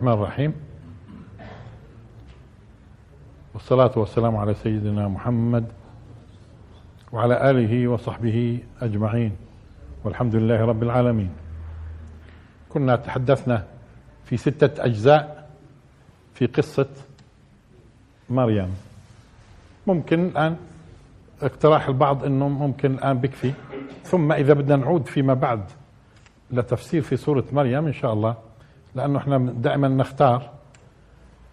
الرحمن الرحيم. والصلاة والسلام على سيدنا محمد وعلى آله وصحبه أجمعين. والحمد لله رب العالمين. كنا تحدثنا في ستة أجزاء في قصة مريم. ممكن الآن اقتراح البعض أنه ممكن الآن بكفي. ثم إذا بدنا نعود فيما بعد لتفسير في سورة مريم إن شاء الله. لأنه إحنا دائما نختار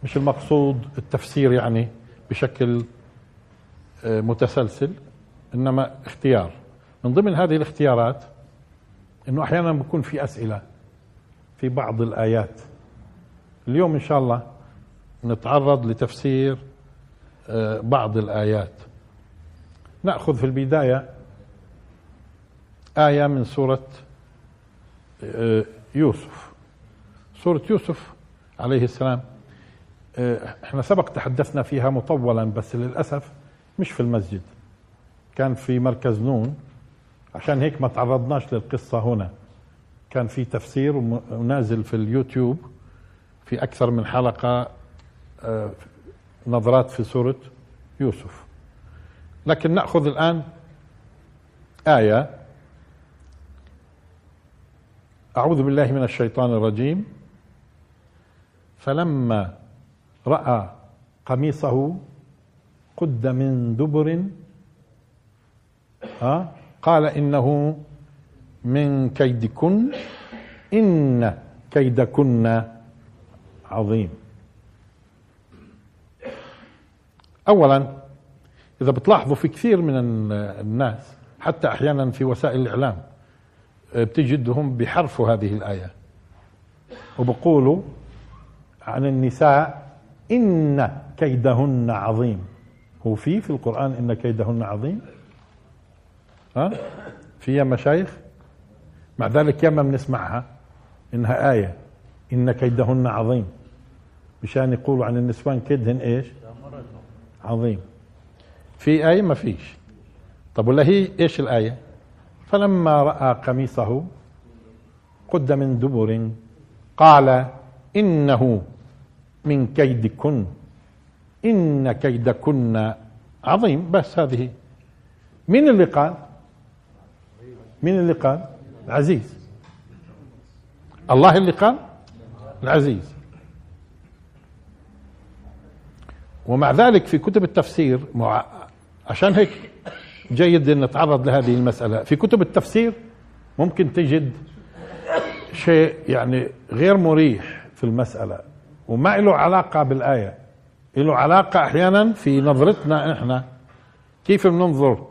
مش المقصود التفسير يعني بشكل آه، متسلسل إنما اختيار. من ضمن هذه الاختيارات إنه أحيانا بكون في أسئلة في بعض الآيات. اليوم إن شاء الله نتعرض لتفسير آه، بعض الآيات. نأخذ في البداية آية من سورة آه، يوسف. سورة يوسف عليه السلام. إحنا سبق تحدثنا فيها مطولا بس للأسف مش في المسجد. كان في مركز نون. عشان هيك ما تعرضناش للقصة هنا. كان في تفسير ونازل في اليوتيوب في أكثر من حلقة آه، نظرات في سورة يوسف. لكن نأخذ الآن آية. أعوذ بالله من الشيطان الرجيم. فلما رأى قميصه قد من دبر ها قال إنه من كيدكن إن كيدكن عظيم. أولا إذا بتلاحظوا في كثير من الناس حتى أحيانا في وسائل الإعلام بتجدهم بحرفوا هذه الآية وبقولوا عن النساء إن كيدهن عظيم. هو في في القرآن إن كيدهن عظيم؟ ها؟ في يا مشايخ؟ مع ذلك ياما بنسمعها إنها آية. إن كيدهن عظيم. مشان يقولوا عن النسوان كيدهن إيش؟ عظيم. في آية؟ ما فيش. طب ولا هي إيش الآية؟ فلما رأى قميصه قد من دبر قال إنه من كيدكن. إن كيدكن عظيم. بس هذه. مين اللي قال مين اللي قال العزيز. الله اللي قال العزيز. ومع ذلك في كتب التفسير عشان هيك جيد إن نتعرض لهذه المسألة. في كتب التفسير ممكن تجد شيء يعني غير مريح في المسألة. وما له علاقة بالآية. له علاقة أحيانا في نظرتنا إحنا. كيف بننظر؟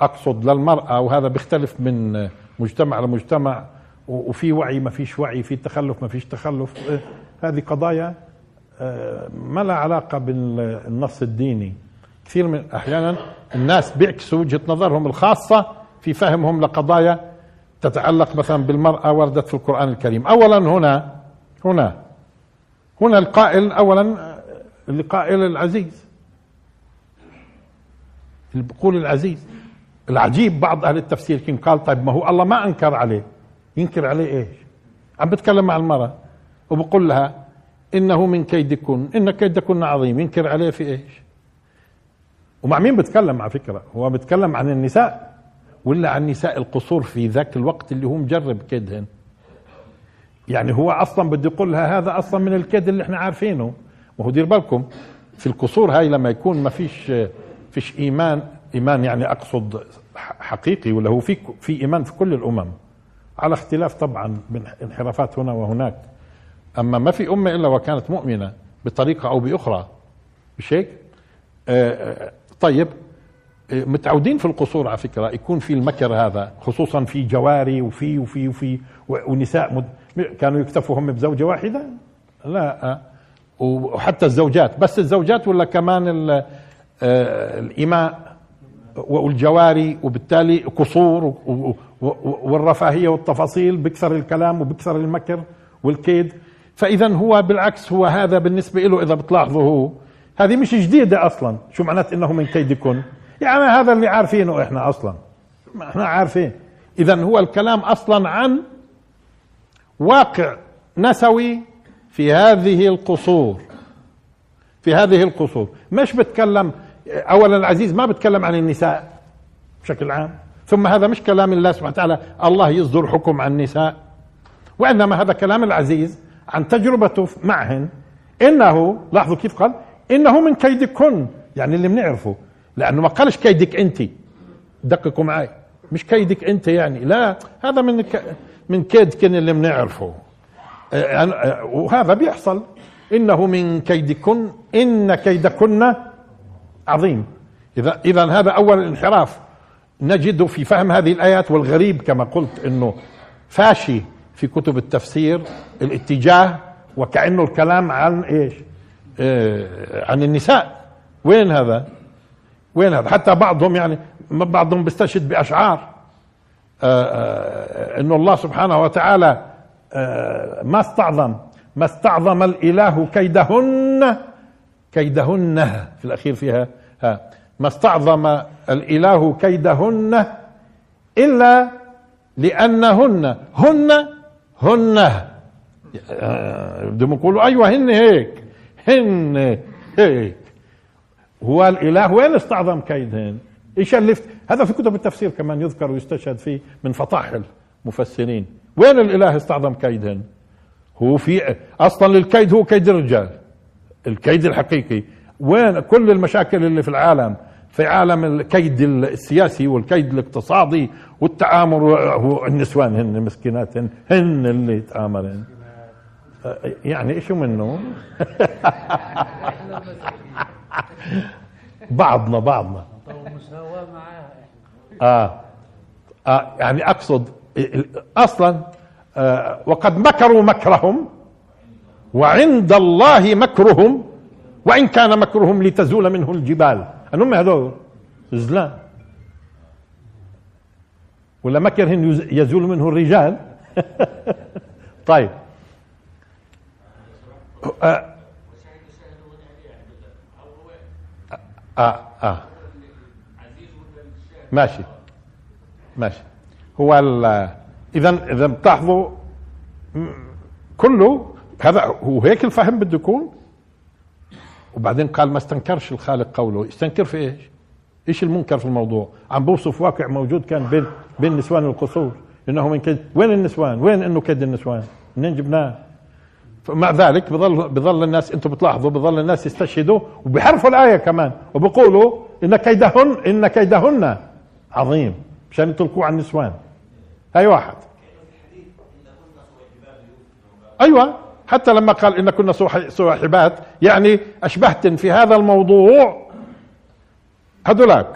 أقصد للمرأة وهذا بيختلف من مجتمع لمجتمع. وفي وعي ما فيش وعي في تخلف ما فيش تخلف. هذه قضايا آه، ما لها علاقة بالنص الديني. كثير من أحيانا الناس بيعكسوا وجهة نظرهم الخاصة في فهمهم لقضايا تتعلق مثلا بالمرأة وردت في القرآن الكريم. أولا هنا هنا هنا القائل اولا اللي قائل العزيز. اللي بيقول العزيز العجيب بعض أهل التفسير كان قال طيب ما هو الله ما أنكر عليه. ينكر عليه إيش؟ عم بتكلم مع المرأة. وبقول لها إنه من كيدكن إن كيدكن عظيم. ينكر عليه في إيش؟ ومع مين بتكلم على فكرة؟ هو بتكلم عن النساء ولا عن نساء القصور في ذاك الوقت اللي هو مجرب كيدهن؟ يعني هو أصلا بده يقول لها هذا أصلا من الكيد اللي إحنا عارفينه. وهو دير بالكم في القصور هاي لما يكون ما فيش فيش إيمان إيمان يعني أقصد حقيقي ولا هو في في إيمان في كل الأمم. على اختلاف طبعا من انحرافات هنا وهناك. أما ما في أمة إلا وكانت مؤمنة بطريقة أو بأخرى. مش هيك؟ آه, آه، طيب آه، متعودين في القصور على فكرة يكون في المكر هذا خصوصا في جواري وفي وفي وفي ونساء مد كانوا يكتفوا هم بزوجة واحدة؟ لا وحتى الزوجات. بس الزوجات ولا كمان آه، الإماء والجواري وبالتالي قصور والرفاهية والتفاصيل بكثر الكلام وبكثر المكر والكيد. فإذا هو بالعكس هو هذا بالنسبة له إذا بتلاحظوا هو هذه مش جديدة أصلا. شو معنات إنه من كيدكن يعني هذا اللي عارفينه إحنا أصلا. إحنا عارفين. إذا هو الكلام أصلا عن واقع نسوي في هذه القصور. في هذه القصور. مش بتكلم اولا العزيز ما بتكلم عن النساء بشكل عام ثم هذا مش كلام الله سبحانه وتعالى الله يصدر حكم عن النساء وإنما هذا كلام العزيز عن تجربته معهن إنه لاحظوا كيف قال إنه من كيدكن يعني اللي بنعرفه لأنه ما قالش كيدك أنت. دققوا معي. مش كيدك أنت يعني لا هذا من ك... من كيدكن اللي بنعرفه آه، آه، وهذا بيحصل إنه من كيدكن إن كيدكن عظيم إذا إذا هذا أول انحراف نجد في فهم هذه الآيات والغريب كما قلت إنه فاشي في كتب التفسير الاتجاه وكأنه الكلام عن إيش؟ آه عن النساء وين هذا؟ وين هذا؟ حتى بعضهم يعني بعضهم بيستشهد بأشعار آه آه إنه الله سبحانه وتعالى آه ما استعظم ما استعظم الإله كيدهن كيدهن في الأخير فيها ها ما استعظم الإله كيدهن إلا لأنهن هن هن. بدهم يقولوا أيوه هن هيك هن هيك. هو الإله وين استعظم كيدهن؟ إيش الفت هذا في كتب التفسير كمان يذكر ويستشهد فيه من فطاحل مفسرين وين الإله استعظم كيدهن؟ هو في أصلا الكيد هو كيد الرجال. الكيد الحقيقي. وين كل المشاكل اللي في العالم؟ في عالم الكيد السياسي والكيد الاقتصادي والتآمر هو النسوان هن مسكينات هن, هن اللي تآمرن يعني إيش منه بعضنا بعضنا. آه. آه يعني أقصد أصلا آه وقد مكروا مكرهم وعند الله مكرهم وإن كان مكرهم لتزول منه الجبال. أنهم هذول زلان. ولا مكرهن يزول منه الرجال؟ طيب. آه. آه. آه. ماشي. ماشي. هو اذا اذا بتلاحظوا كله هذا هو هيك الفهم بده يكون؟ وبعدين قال ما استنكرش الخالق قوله. استنكر في إيش؟ إيش المنكر في الموضوع؟ عم بوصف واقع موجود كان بين بين نسوان القصور إنه من كيد وين النسوان؟ وين إنه كيد النسوان؟ منين جبناه؟ مع ذلك بظل بظل الناس أنتم بتلاحظوا بظل الناس يستشهدوا وبيحرفوا الآية كمان وبيقولوا إن كيدهن إن كيدهن. عظيم. مشان يطلقوا على النسوان. هاي واحد. أيوه. حتى لما قال إن كنا صواحبات يعني أشبهت في هذا الموضوع هذولاك.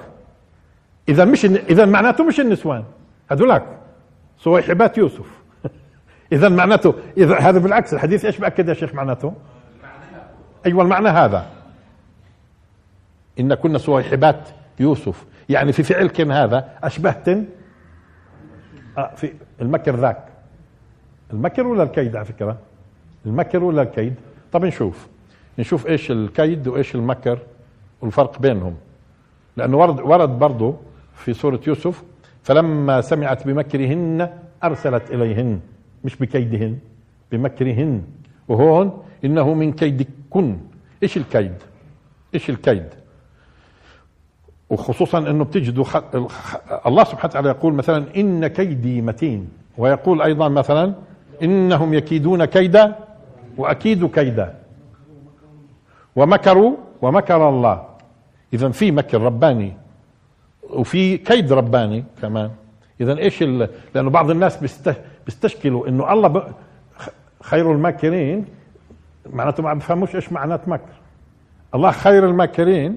إذا مش إذا معناته مش النسوان. هذولاك. صواحبات يوسف. إذا معناته إذا هذا بالعكس الحديث إيش باكد يا شيخ معناته. أيوه المعنى هذا. إن كنا صواحبات يوسف. يعني في فعلكم هذا اشبهتن آه في المكر ذاك. المكر ولا الكيد على فكرة؟ المكر ولا الكيد؟ طب نشوف. نشوف إيش الكيد وإيش المكر والفرق بينهم. لأنه ورد ورد برضه في سورة يوسف فلما سمعت بمكرهن أرسلت إليهن مش بكيدهن بمكرهن. وهون إنه من كيدكن. إيش الكيد؟ إيش الكيد؟ وخصوصا إنه بتجدوا الله سبحانه وتعالى يقول مثلا إن كيدي متين ويقول أيضا مثلا إنهم يكيدون كيدا وأكيد كيدا ومكروا ومكر الله. اذا في مكر رباني وفي كيد رباني كمان. اذا إيش لأنه بعض الناس بيستشكلوا إنه الله. خير الماكرين معناته ما بفهموش إيش معنات مكر. الله خير الماكرين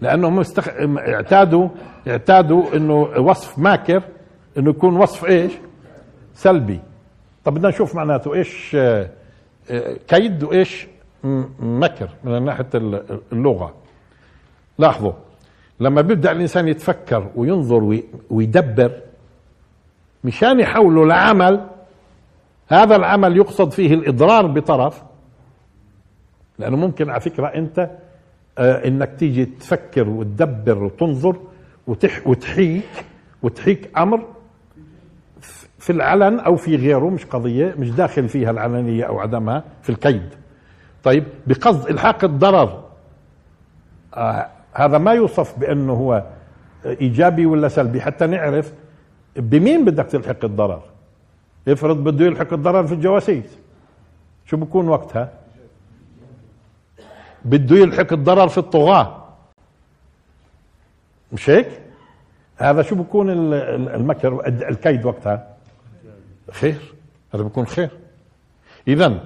لأنهم استخ... اعتادوا اعتادوا إنه وصف ماكر إنه يكون وصف إيش؟ سلبي. طب بدنا نشوف معناته إيش كيد وإيش مكر من ناحية اللغة. لاحظوا لما بيبدأ الإنسان يتفكر وينظر ويدبر مشان يحوله لعمل هذا العمل يقصد فيه الإضرار بطرف لأنه ممكن على فكرة أنت آه إنك تيجي تفكر وتدبر وتنظر وتح وتحيك وتحيك أمر في العلن أو في غيره مش قضية مش داخل فيها العلنية أو عدمها في الكيد. طيب بقصد إلحاق الضرر. آه هذا ما يوصف بأنه هو إيجابي ولا سلبي حتى نعرف بمين بدك تلحق الضرر. افرض بده يلحق الضرر في الجواسيس. شو بكون وقتها؟ بده يلحق الضرر في الطغاة. مش هيك؟ هذا شو بكون المكر؟ الكيد وقتها. خير. هذا بكون خير. اذا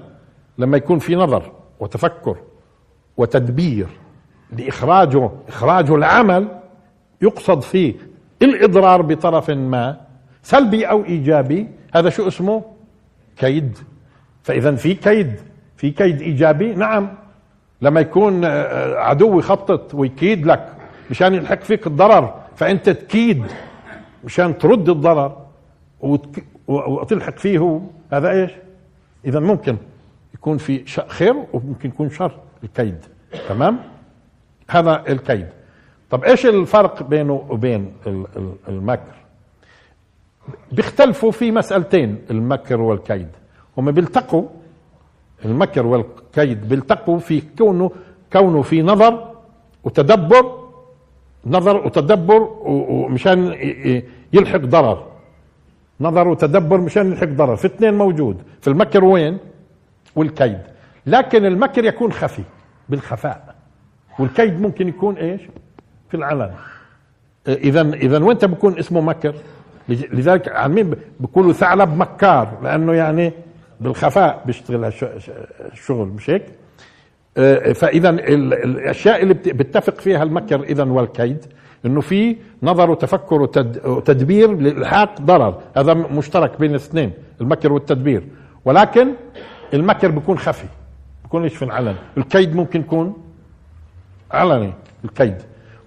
لما يكون في نظر وتفكر وتدبير لإخراجه إخراجه العمل يقصد فيه الإضرار بطرف ما سلبي أو إيجابي هذا شو اسمه؟ كيد. فاذا في كيد. في كيد إيجابي؟ نعم. لما يكون آه، عدو يخطط ويكيد لك مشان يلحق فيك الضرر فأنت تكيد مشان ترد الضرر وتلحق فيه. هذا إيش؟ اذا ممكن يكون في خير وممكن يكون شر الكيد تمام؟ هذا الكيد. طب إيش الفرق بينه وبين المكر؟ بيختلفوا في مسألتين المكر والكيد. هم بيلتقوا المكر والكيد بيلتقوا في كونه كونه في نظر وتدبر نظر وتدبر ومشان يلحق ضرر. نظر وتدبر مشان يلحق ضرر. في اثنين موجود. في المكر وين؟ والكيد. لكن المكر يكون خفي بالخفاء. والكيد ممكن يكون إيش؟ في العلن. اذا اذا وين بكون اسمه مكر؟ لذلك عن مين بيقولوا ثعلب مكار لأنه يعني بالخفاء بيشتغل الشغل مش هيك؟ آه، فاذا الأشياء اللي بيتفق فيها المكر اذا والكيد إنه في نظر وتفكر وتدبير لإلحاق ضرر. هذا مشترك بين الاثنين المكر والتدبير. ولكن المكر بيكون خفي بيكون في العلن الكيد ممكن يكون علني الكيد.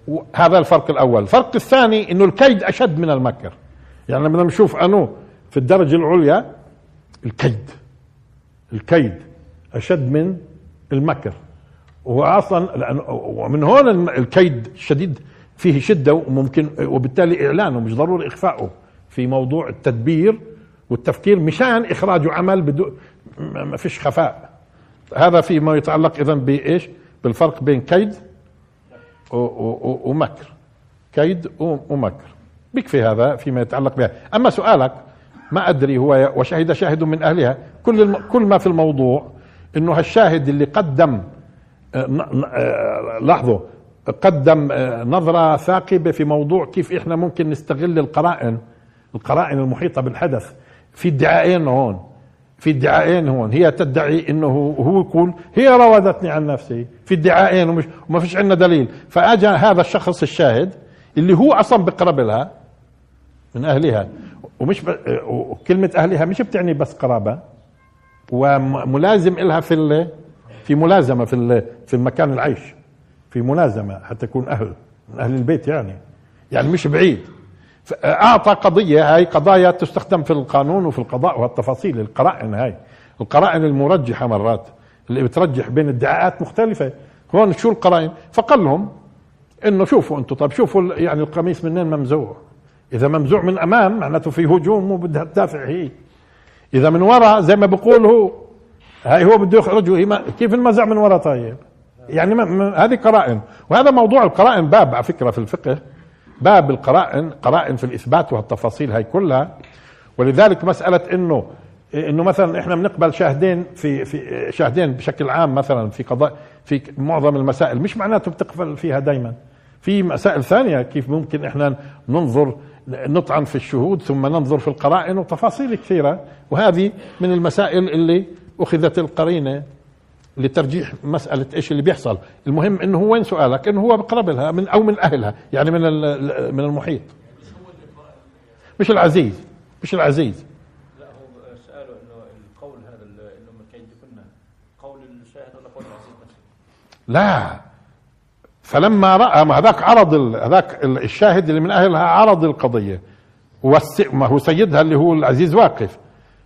وهذا الفرق الأول. الفرق الثاني إنه الكيد أشد من المكر. يعني لما نشوف أنه في الدرجة العليا الكيد. الكيد أشد من المكر. وهو أصلا ومن هون الكيد الشديد فيه شدة وممكن وبالتالي إعلانه مش ضروري اخفائه في موضوع التدبير والتفكير مشان إخراجه عمل بدون ما فيش خفاء. هذا فيما يتعلق اذا بإيش؟ بالفرق بين كيد ومكر. كيد ومكر. بيكفي هذا فيما يتعلق بها. أما سؤالك ما أدري هو وشهد شاهد من أهلها كل كل ما في الموضوع إنه هالشاهد اللي قدم آه، آه، لاحظوا قدم آه، نظرة ثاقبة في موضوع كيف إحنا ممكن نستغل القرائن القرائن المحيطة بالحدث. في ادعاءين هون في ادعاءين هون. هي تدعي إنه هو يقول هي راودتني عن نفسي. في ادعاءين ومش وما فيش عندنا دليل. فاجى هذا الشخص الشاهد اللي هو أصلا بقرب لها من أهلها. ومش ب... وكلمة أهلها مش بتعني بس قرابة. وملازم لها في في ملازمة في في المكان العيش في ملازمة حتى يكون أهل من أهل البيت يعني. يعني مش بعيد. اعطى قضية هاي قضايا تستخدم في القانون وفي القضاء والتفاصيل القرائن هاي. القرائن المرجحة مرات اللي بترجح بين ادعاءات مختلفة. هون شو القرائن؟ فقال لهم إنه شوفوا أنتم طيب شوفوا يعني القميص منين ممزوع. إذا ممزوع من أمام معناته في هجوم وبدها تدافع هي إذا من وراء زي ما بقول هو هاي هو بده يخرجه كيف المزع من وراء طيب؟ يعني هذه قرائن. وهذا موضوع القرائن باب على فكرة في الفقه باب القرائن قرائن في الإثبات والتفاصيل هاي كلها. ولذلك مسألة انه إنه مثلا إحنا بنقبل شاهدين في في شاهدين بشكل عام مثلا في قضاء في معظم المسائل. مش معناته بتقبل فيها دائما في مسائل ثانية كيف ممكن إحنا ننظر نطعن في الشهود ثم ننظر في القرائن وتفاصيل كثيرة. وهذه من المسائل اللي أخذت القرينة لترجيح مسألة إيش اللي بيحصل. المهم إنه هو وين سؤالك؟ إنه هو بقرب لها من أو من أهلها يعني من من المحيط. مش العزيز مش العزيز. لا هو إنه القول هذا كنا قول الشاهد ولا قول العزيز لا. فلما رأى هذاك عرض هذاك الشاهد اللي من أهلها عرض القضية ما هو سيدها اللي هو العزيز واقف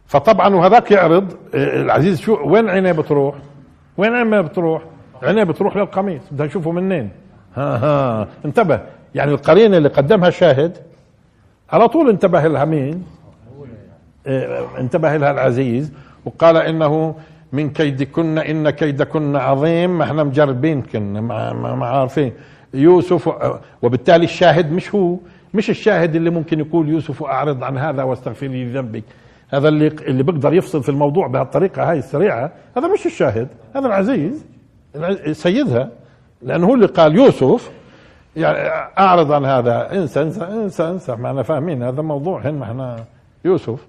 فطبعا وهذاك يعرض العزيز شو وين عينيه بتروح؟ وين عينيه بتروح؟ عينيه بتروح للقميص بدها نشوفه منين؟ ها ها انتبه يعني القرينة اللي قدمها الشاهد على طول انتبه لها مين؟ آه، انتبه لها العزيز وقال إنه من كيدكن إن كيدكن عظيم. ما إحنا مجربين كنا ما, ما, ما عارفين. يوسف وبالتالي الشاهد مش هو مش الشاهد اللي ممكن يقول يوسف أعرض عن هذا واستغفر لي ذنبك. هذا اللي اللي بيقدر يفصل في الموضوع بهالطريقة هاي السريعة هذا مش الشاهد هذا العزيز سيدها. لأنه هو اللي قال يوسف يعني أعرض عن هذا. انسى انسى انسى انسى. ما إحنا فاهمين هذا موضوع. هن إحنا يوسف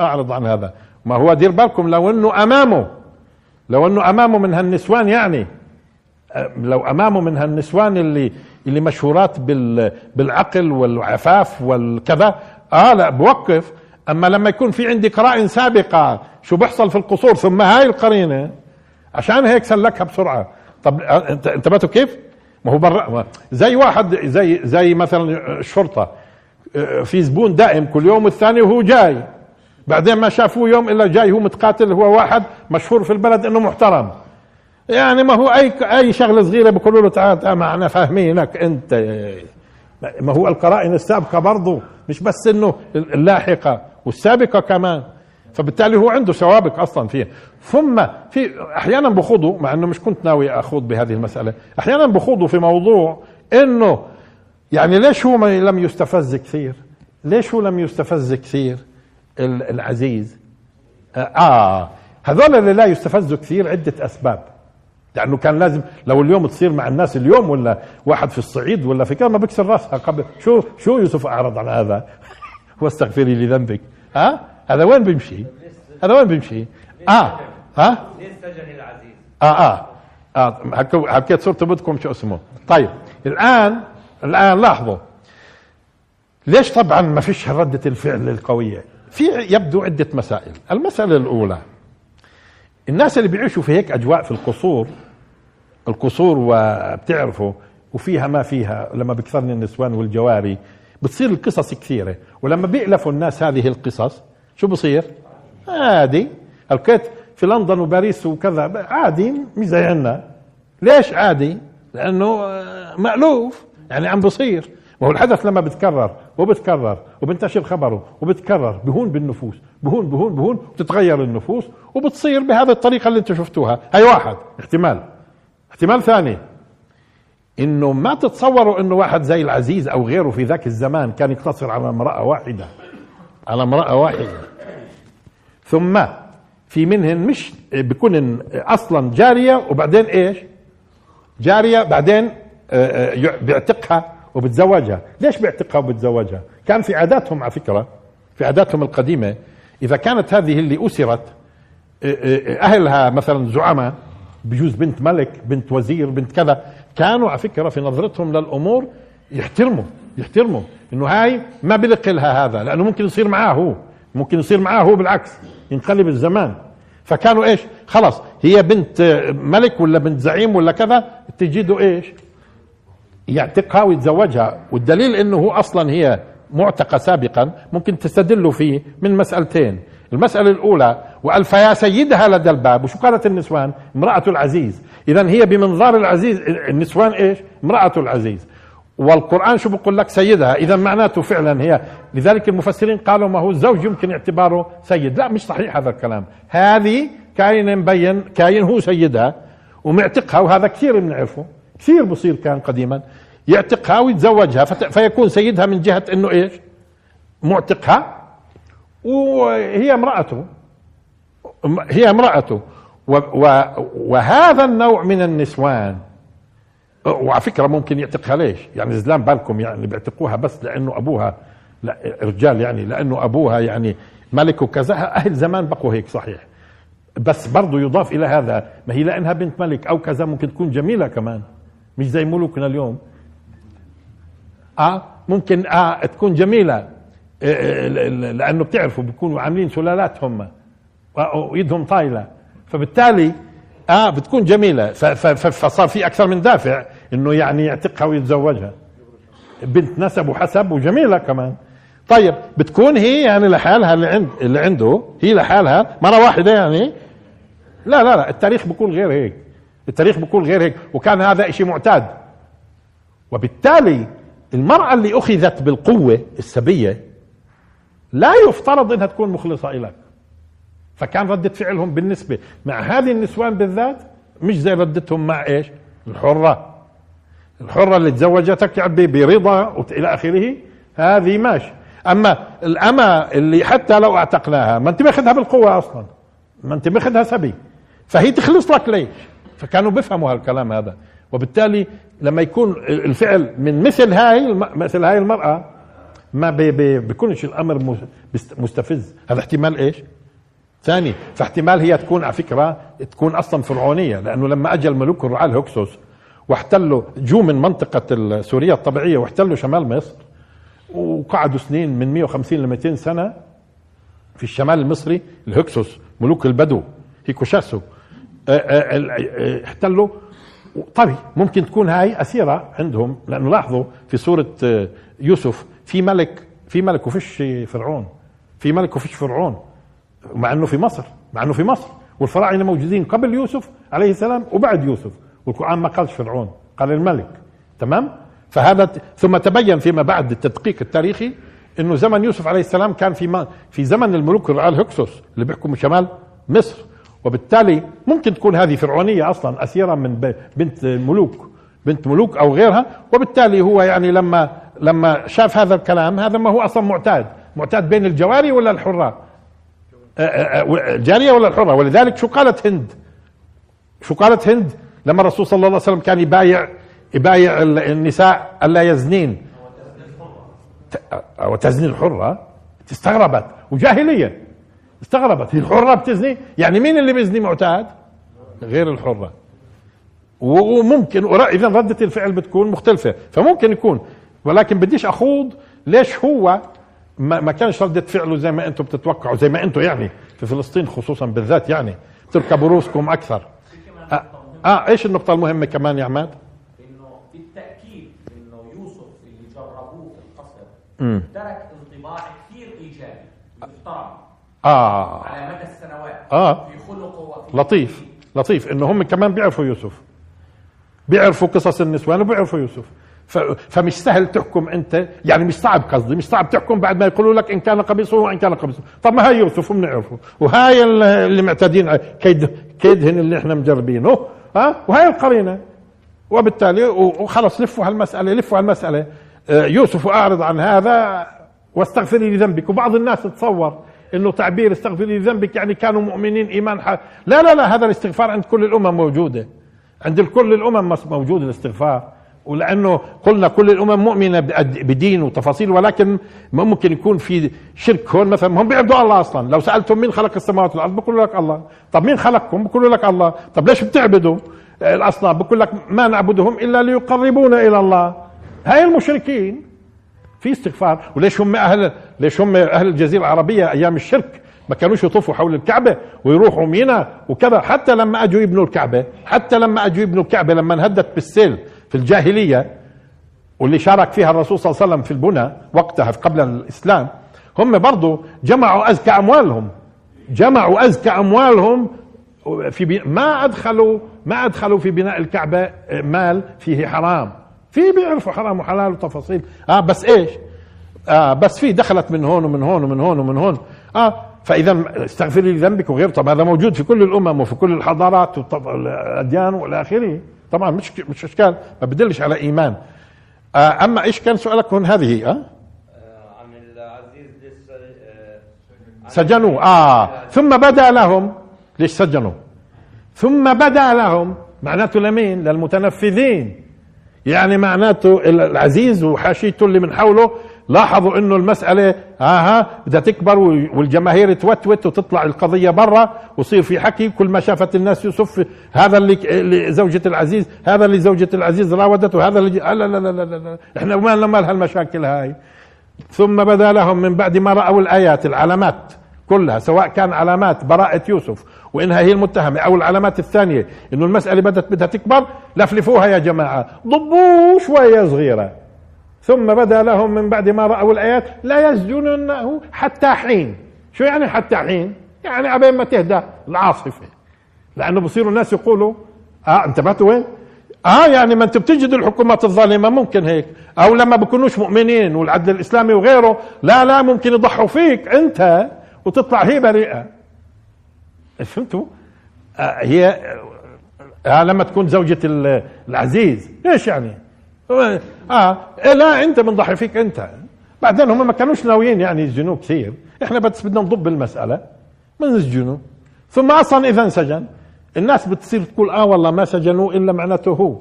أعرض عن هذا. ما هو دير بالكم لو إنه أمامه لو إنه أمامه من هالنسوان يعني. لو أمامه من هالنسوان اللي اللي مشهورات بال بالعقل والعفاف والكذا. آه لا بوقف. أما لما يكون في عندي قرائن سابقة شو بيحصل في القصور ثم هاي القرينة عشان هيك سلكها بسرعة. طب أنت انتبهتوا كيف؟ ما هو برا زي واحد زي زي مثلا الشرطه في زبون دائم كل يوم الثاني وهو جاي. بعدين ما شافوه يوم إلا جاي هو متقاتل هو واحد مشهور في البلد إنه محترم. يعني ما هو أي أي شغلة صغيرة بيقولوا له تعال معنا فاهمينك أنت. ما هو القرائن السابقة برضه مش بس إنه اللاحقة والسابقة كمان. فبالتالي هو عنده سوابق أصلا فيها. ثم في أحيانا بخوضوا مع إنه مش كنت ناوي أخوض بهذه المسألة أحيانا بخوضوا في موضوع إنه يعني ليش هو لم يستفز كثير؟ ليش هو لم يستفز كثير؟ العزيز. آه هذول اللي لا يستفزوا كثير عدة أسباب. لأنه كان لازم لو اليوم تصير مع الناس اليوم ولا واحد في الصعيد ولا في كذا ما بكسر راسها. قبل شو شو يوسف أعرض عن هذا؟ واستغفري لذنبك ها؟ هذا وين بيمشي؟ هذا وين بيمشي؟ آه. ها؟ سجن العزيز آه. آه آه حكيت صرت بدكم شو اسمه. طيب الان الآن لاحظوا. ليش طبعا ما فيش ردة الفعل القوية؟ في يبدو عدة مسائل. المسألة الأولى الناس اللي بيعيشوا في هيك أجواء في القصور القصور وبتعرفوا وفيها ما فيها لما بكثرن النسوان والجواري بتصير القصص كثيرة. ولما بيألفوا الناس هذه القصص شو بصير؟ عادي. الكيت في لندن وباريس وكذا عادي مش زي عنا ليش عادي؟ لأنه مألوف. يعني عم بصير. وهو الحدث لما بتكرر وبتكرر وبنتشر خبره وبتكرر بهون بالنفوس بهون بهون بهون بتتغير النفوس وبتصير بهذه الطريقة اللي أنتم شفتوها. هاي واحد احتمال. احتمال ثاني إنه ما تتصوروا إنه واحد زي العزيز أو غيره في ذاك الزمان كان يقتصر على امرأة واحدة على امرأة واحدة. ثم في منهن مش بكون أصلا جارية وبعدين إيش؟ جارية بعدين بيعتقها. وبتزوجها. ليش بيعتقها وبتزوجها؟ كان في عاداتهم على فكرة في عاداتهم القديمة إذا كانت هذه اللي أسرت أهلها مثلا زعماء بجوز بنت ملك بنت وزير بنت كذا كانوا على فكرة في نظرتهم للأمور يحترموا يحترموا إنه هاي ما بلق لها هذا لأنه ممكن يصير معاه هو ممكن يصير معاه هو بالعكس ينقلب الزمان. فكانوا إيش؟ خلاص هي بنت ملك ولا بنت زعيم ولا كذا تجده إيش؟ يعتقها ويتزوجها. والدليل إنه هو أصلا هي معتقة سابقا. ممكن تستدلوا فيه من مسألتين. المسألة الأولى وألف يا سيدها لدى الباب. وشو قالت النسوان؟ امرأة العزيز. إذا هي بمنظار العزيز. النسوان إيش؟ امرأة العزيز. والقرآن شو بقول لك؟ سيدها. إذا معناته فعلا هي. لذلك المفسرين قالوا ما هو الزوج يمكن اعتباره سيد. لا مش صحيح هذا الكلام. هذه كاين مبين كاين هو سيدها ومعتقها وهذا كثير بنعرفه كثير بصير كان قديما. يعتقها ويتزوجها فيكون سيدها من جهة إنه إيش؟ معتقها. وهي امرأته. هي امرأته. وهذا النوع من النسوان. وعلى فكرة ممكن يعتقها ليش؟ يعني زلام بالكم يعني بيعتقوها بس لأنه أبوها لا رجال يعني لأنه أبوها يعني ملك وكذا. أهل زمان بقوا هيك صحيح. بس برضه يضاف إلى هذا ما هي لأنها بنت ملك أو كذا ممكن تكون جميلة كمان. مش زي ملوكنا اليوم. آه ممكن آه تكون جميلة. لأنه بتعرفوا بيكونوا عاملين سلالات هم وايدهم طايلة. فبالتالي آه بتكون جميلة. فصار في أكثر من دافع إنه يعني يعتقها ويتزوجها. بنت نسب وحسب وجميلة كمان. طيب بتكون هي يعني لحالها اللي عند اللي عنده هي لحالها مرة واحدة يعني. لا لا لا التاريخ بيكون غير هيك. التاريخ بيكون غير هيك وكان هذا شيء معتاد. وبالتالي المرأة اللي أخذت بالقوة السبية لا يفترض إنها تكون مخلصة لك فكان ردة فعلهم بالنسبة مع هذه النسوان بالذات مش زي ردتهم مع إيش؟ الحرة. الحرة اللي تزوجتك يعني برضا إلى آخره هذه ماشي أما الأمة اللي حتى لو أعتقناها ما أنت ماخذها بالقوة أصلا ما أنت ماخذها سبي. فهي تخلص لك ليش؟ فكانوا بيفهموا هالكلام هذا. وبالتالي لما يكون الفعل من مثل هاي مثل هاي المرأة ما بي بي بيكونش الأمر مستفز. هذا احتمال إيش؟ ثاني فاحتمال هي تكون على فكرة تكون أصلا فرعونية لأنه لما أجى الملوك الرعاة الهكسوس واحتلوا جو من منطقة سوريا الطبيعية واحتلوا شمال مصر وقعدوا سنين من 150 ل 200 سنة في الشمال المصري الهكسوس ملوك البدو هيكوشاسو. احتلوا طبي ممكن تكون هاي أسيرة عندهم لأنه لاحظوا في سورة يوسف في ملك في ملك وفيش فرعون في ملك وفيش فرعون مع إنه في مصر مع إنه في مصر والفراعنة موجودين قبل يوسف عليه السلام وبعد يوسف والقرآن ما قالش فرعون قال الملك تمام؟ فهذا ثم تبين فيما بعد التدقيق التاريخي إنه زمن يوسف عليه السلام كان في ما في زمن الملوك الرعاة الهكسوس اللي بيحكموا شمال مصر. وبالتالي ممكن تكون هذه فرعونية أصلا أسيرة من بنت ملوك بنت ملوك أو غيرها وبالتالي هو يعني لما لما شاف هذا الكلام هذا ما هو أصلا معتاد. معتاد بين الجواري ولا الحراء؟ الجاريه ولا الحره ولذلك شو قالت هند؟ شو قالت هند لما الرسول صلى الله عليه وسلم كان يبايع يبايع النساء ألا يزنين؟ وتزني الحرة؟ استغربت. وجاهلية. استغربت. هي الحرة بتزني؟ يعني مين اللي بيزني معتاد؟ غير الحرة. وممكن إذا ردة الفعل بتكون مختلفة فممكن يكون. ولكن بديش أخوض ليش هو ما, ما كانش ردة فعله زي ما أنتم بتتوقعوا زي ما أنتم يعني في فلسطين خصوصا بالذات يعني. تركبوا روسكم أكثر. آه, آه إيش النقطة المهمة كمان يا عماد؟ إنه بالتأكيد إنه يوسف اللي جربوه في القصر ترك انطباع كثير إيجابي آه. على مدى السنوات. آه. في خلقه وفي لطيف لطيف. إنه هم كمان بيعرفوا يوسف. بيعرفوا قصص النسوان وبيعرفوا يوسف. فمش سهل تحكم أنت. يعني مش صعب قصدي مش صعب تحكم بعد ما يقولوا لك إن كان قميصه وإن كان قميصه. طب ما هاي يوسف بنعرفه وهاي اللي معتادين كيد كيدهن اللي إحنا مجربينه. ها وهاي القرينة. وبالتالي وخلص لفوا هالمسألة لفوا هالمسألة. آه، يوسف أعرض عن هذا واستغفري لذنبك وبعض الناس تصور إنه تعبير استغفري لذنبك يعني كانوا مؤمنين إيمان حق. لا لا لا هذا الاستغفار عند كل الأمم موجودة. عند كل الأمم موجود الاستغفار. ولأنه قلنا كل الأمم مؤمنة بدين وتفاصيل ولكن ممكن يكون في شرك هون. مثلا هم بيعبدوا الله أصلا. لو سالتم مين خلق السماوات والأرض بقولوا لك الله. طب مين خلقكم؟ بقولوا لك الله. طب ليش بتعبدوا الأصنام؟ بقول لك ما نعبدهم إلا ليقربونا إلى الله. هاي المشركين. في استغفار. وليش هم أهل ليش هم أهل الجزيرة العربية أيام الشرك؟ ما كانوش يطوفوا حول الكعبة ويروحوا مينا وكذا. حتى لما أجوا يبنوا الكعبة حتى لما أجوا يبنوا الكعبة لما انهدت بالسيل في الجاهلية واللي شارك فيها الرسول صلى الله عليه وسلم في البنى وقتها قبل الإسلام هم برضو جمعوا أزكى أموالهم. جمعوا أزكى أموالهم في. ما أدخلوا ما أدخلوا في بناء الكعبة مال فيه حرام. في بيعرفوا حرام وحلال وتفاصيل. آه بس إيش؟ آه بس في دخلت من هون ومن هون ومن هون ومن هون. آه فإذا استغفري لذنبك وغير طب هذا موجود في كل الأمم وفي كل الحضارات والأديان وإلى آخره. طبعا مش مش إشكال ما بدلش على إيمان. آه أما إيش كان سؤالك هون؟ هذه آه, آه، عن العزيز سجنوا. آه. ثم بدأ لهم. ليش سجنوا؟ ثم بدأ لهم. معناته لمين؟ للمتنفذين. يعني معناته العزيز وحاشيته اللي من حوله لاحظوا إنه المسألة ها بدها تكبر والجماهير توتوت وتطلع القضية برا ويصير في حكي كل ما شافت الناس يوسف هذا اللي زوجة العزيز هذا اللي زوجة العزيز راودته هذا اللي لا لا لا لا, لا. إحنا ما لنا مال هالمشاكل هاي ثم بدا لهم من بعد ما رأوا الآيات العلامات كلها سواء كان علامات براءة يوسف وإنها هي المتهمة. أو العلامات الثانية إنه المسألة بدت بدها تكبر. لفلفوها يا جماعة. ضبوا شوية صغيرة. ثم بدا لهم من بعد ما رأوا الآيات لا يسجننه حتى حين. شو يعني حتى حين؟ يعني عبين ما تهدى العاصفة. لأنه بصيروا الناس يقولوا آه انتبهتوا وين؟ آه يعني ما انت بتجد الحكومات الظالمة. ممكن هيك. أو لما بكونوش مؤمنين والعدل الإسلامي وغيره لا لا ممكن يضحوا فيك. أنت وتطلع هي بريئة. فهمتوا؟ آه هي آه لما تكون زوجة ال- العزيز. إيش يعني؟ آه لا أنت بنضحي فيك أنت. بعدين هم ما كانوش ناويين يعني يسجنوه كثير. إحنا بس بدنا نضب المسألة ما نسجنه ثم أصلا اذا انسجن الناس بتصير تقول آه والله ما سجنوه إلا معناته هو.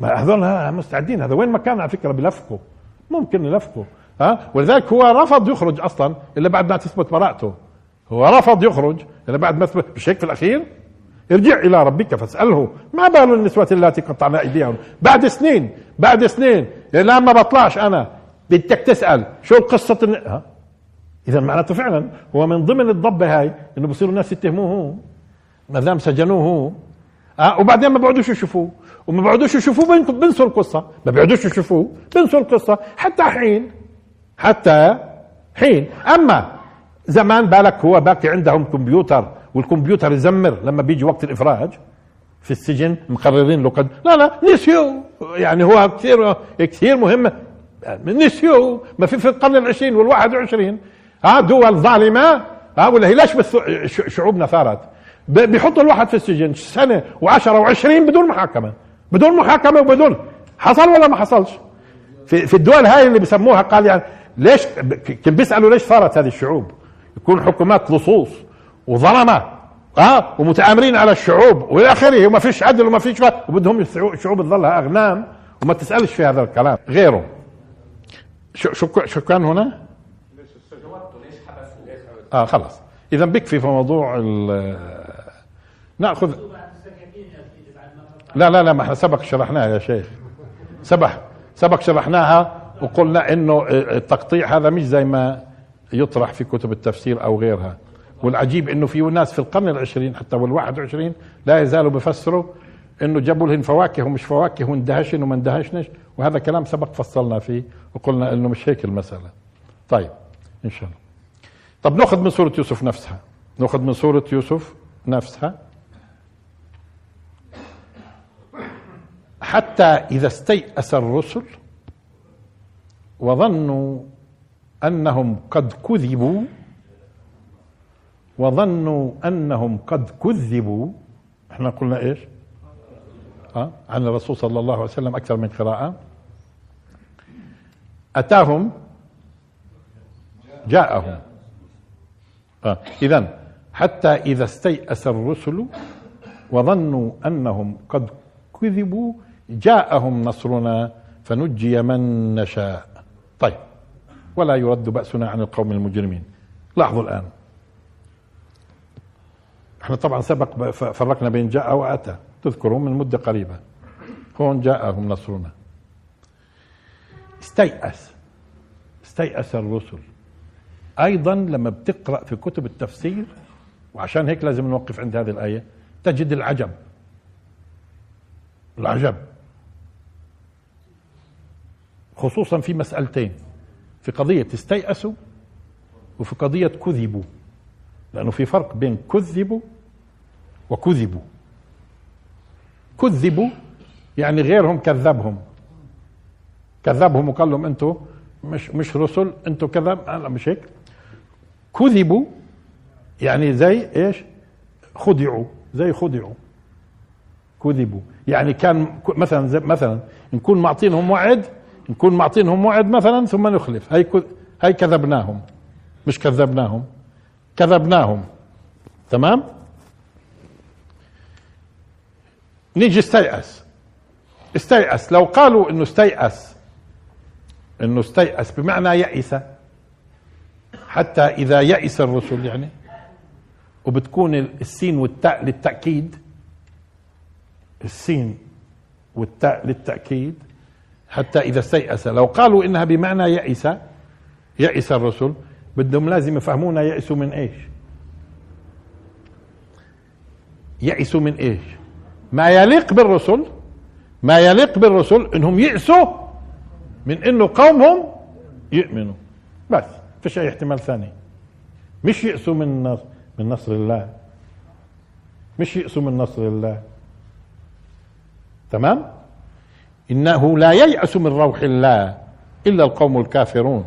ما هذول مستعدين. هذا وين ما كان على فكرة؟ بلفقوا ممكن يلفقوا ها ولذلك هو رفض يخرج أصلا إلا بعد ما تثبت براءته. هو رفض يخرج. الا بعد ما تثبت مش هيك في الأخير ارجع إلى ربك فاسأله. ما بال النسوة اللاتي قطعن أيديهم؟ بعد سنين بعد سنين. لا ما بطلعش أنا. بدك تسأل. شو القصة الن- ها؟ إذا معناته فعلا هو من ضمن الضبة هاي إنه بصيروا الناس يتهموه. ما دام سجنوه. هو آه وبعدين ما بيقعدوش يشوفوه. وما بيقعدوش يشوفوه بينسوا القصة. ما بيقعدوش يشوفوه بينسوا القصة. حتى حين حتى حين. أما زمان بالك هو باقي عندهم كمبيوتر والكمبيوتر يزمر لما بيجي وقت الإفراج في السجن مقررين له قد لا لا نسيوا يعني هو كثير كثير مهم. نسيوا ما في في القرن العشرين والواحد وعشرين. ها دول ظالمة. ها ولا هي ليش بس شعوبنا ثارت بيحطوا الواحد في السجن سنة وعشرة وعشرين بدون محاكمة. بدون محاكمة وبدون حصل ولا ما حصلش؟ في في الدول هاي اللي بسموها قال يعني ليش كان بيسألوا ليش صارت هذه الشعوب؟ يكون حكومات لصوص وظلمة آه ومتآمرين على الشعوب وإلى آخره وما فيش عدل وما فيش وبدهم الشعوب تظلها أغنام وما تسألش في هذا الكلام غيره. شو شو شو كان هنا؟ آه خلاص. إذا بكفي في موضوع ال- ناخذ لا لا لا ما إحنا سبق شرحناها يا شيخ. سبق سبق شرحناها وقلنا إنه التقطيع هذا مش زي ما يطرح في كتب التفسير أو غيرها. والعجيب إنه في ناس في القرن العشرين حتى والواحد وعشرين لا يزالوا بفسروا إنه جابوا لهم فواكه ومش فواكه واندهشن وما اندهشنش وهذا كلام سبق فصلنا فيه وقلنا إنه مش هيك المسألة. طيب إن شاء الله. طب نأخذ من سورة يوسف نفسها. نأخذ من سورة يوسف نفسها. حتى إذا استيأس الرسل وظنوا أنهم قد كذبوا وظنوا أنهم قد كذبوا إحنا قلنا إيش؟ أه؟ عن الرسول صلى الله عليه وسلم أكثر من قراءة أتاهم جاءهم آه. إذا حتى إذا استيأس الرسل وظنوا أنهم قد كذبوا جاءهم نصرنا فنجي من نشاء طيب ولا يرد بأسنا عن القوم المجرمين. لاحظوا الآن. إحنا طبعا سبق فرقنا بين جاء وأتى تذكرون من مدة قريبة. هون جاءهم نصرنا. استيأس. استيأس الرسل. أيضا لما بتقرأ في كتب التفسير وعشان هيك لازم نوقف عند هذه الآية تجد العجب. العجب. خصوصا في مسألتين. في قضية استيأسوا وفي قضية كذبوا. لأنه في فرق بين كذبوا وكذبوا. كذبوا يعني غيرهم كذبهم. كذبهم وقال لهم أنتم مش مش رسل أنتم كذب. لا مش هيك. كذبوا يعني زي إيش؟ خدعوا زي خدعوا. كذبوا. يعني كان مثلا مثلا نكون معطينهم وعد نكون معطينهم وعد مثلا ثم نخلف. هي هي كذبناهم. مش كذبناهم. كذبناهم. تمام؟ نيجي استيأس. استيأس. لو قالوا إنه استيأس إنه استيأس بمعنى يئس حتى إذا يئس الرسل يعني وبتكون السين والتاء للتأكيد. السين والتاء للتأكيد. حتى إذا استيأس. لو قالوا إنها بمعنى يئس يئس الرسل بدهم لازم يفهمونا يئسوا من إيش. يئسوا من إيش. ما يليق بالرسل ما يليق بالرسل إنهم يئسوا من إنه قومهم يؤمنوا. بس فيش أي احتمال ثاني. مش يئسوا من نص- من نصر الله. مش يئسوا من نصر الله. تمام؟ إنه لا ييأس من روح الله إلا القوم الكافرون.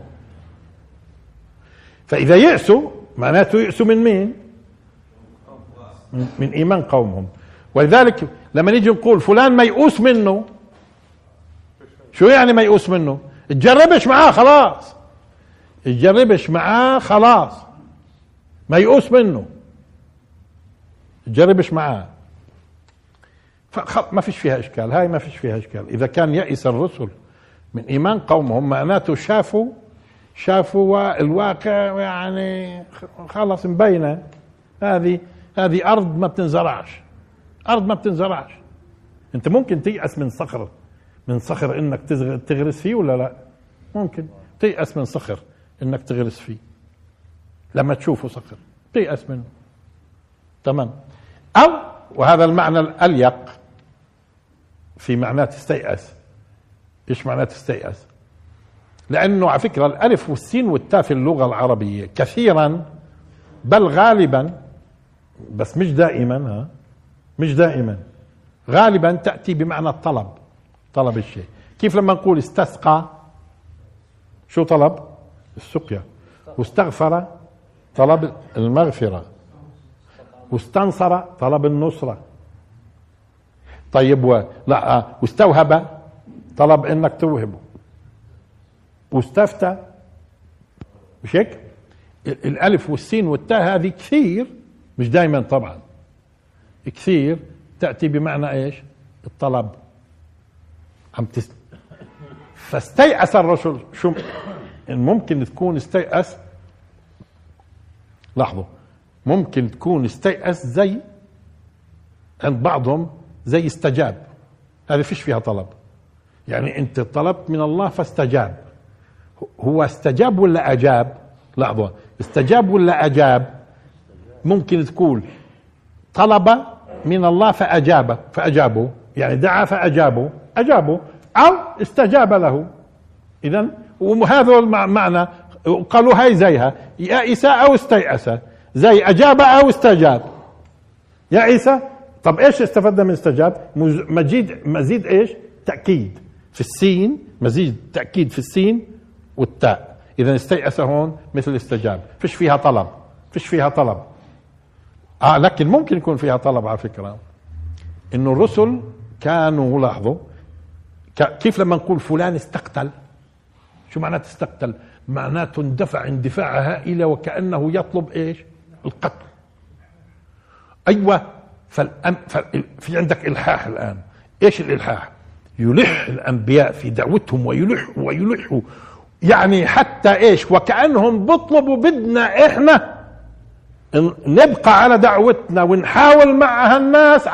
فإذا يأسوا معناته يأسوا من مين؟ من, إيمان قومهم. ولذلك لما نيجي نقول فلان ميؤوس منه شو يعني ميؤوس منه؟ تجربش معاه خلاص. تجربش معاه خلاص. ميؤوس منه. تجربش معاه. ما فيش فيها إشكال. هاي ما فيش فيها إشكال. إذا كان يئس الرسل من إيمان قومهم معناته شافوا شافوا الواقع يعني خلص مبينة. هذه هذه أرض ما بتنزرعش. أرض ما بتنزرعش. أنت ممكن تيأس من صخر. من صخر إنك تغرس فيه ولا لا؟ ممكن. تيأس من صخر إنك تغرس فيه. لما تشوفه صخر. تيأس منه. تمام. أو وهذا المعنى الأليق. في معناه تستيأس. إيش معناه تستيأس؟ لأنه على فكرة الألف والسين والتاء في اللغة العربية كثيرا بل غالبا بس مش دائما ها مش دائما غالبا تأتي بمعنى الطلب طلب الشيء. كيف لما نقول استسقى؟ شو طلب؟ السقيا. واستغفر طلب المغفرة. واستنصر طلب النصرة. طيب. لا آه، واستوهب طلب إنك توهبه. واستفتى. مش هيك؟ الألف والسين والتاء هذه كثير مش دائما طبعا. كثير تأتي بمعنى إيش؟ الطلب. عم تس... فاستيأس الرسل. شو ممكن تكون استيأس. لاحظوا ممكن تكون استيأس زي عند بعضهم زي استجاب. هذه فيش فيها طلب. يعني انت طلبت من الله فاستجاب. هو استجاب ولا أجاب؟ لاحظوا استجاب ولا أجاب؟ ممكن تقول طلب من الله فأجاب فاجابوا يعني دعا فاجابوا اجابوا أو استجاب له. اذا وهذا المعنى. قالوا هاي زيها. يائس أو استيأس. زي أجاب أو استجاب. يائس طب إيش استفدنا من استجاب مزيد مزيد إيش؟ تأكيد. في السين مزيد تأكيد في السين والتاء. إذا استيأس هون مثل استجاب فيش فيها طلب. فيش فيها طلب. آه لكن ممكن يكون فيها طلب على فكرة. إنه الرسل كانوا لاحظوا كيف لما نقول فلان استقتل؟ شو معناته استقتل؟ معناته اندفع اندفاع هائله وكأنه يطلب إيش؟ القتل. أيوه. فالأم في عندك إلحاح الآن. إيش الإلحاح؟ يلح الأنبياء في دعوتهم ويلحوا ويلحوا. يعني حتى إيش؟ وكأنهم بيطلبوا بدنا إحنا نبقى على دعوتنا ونحاول مع هالناس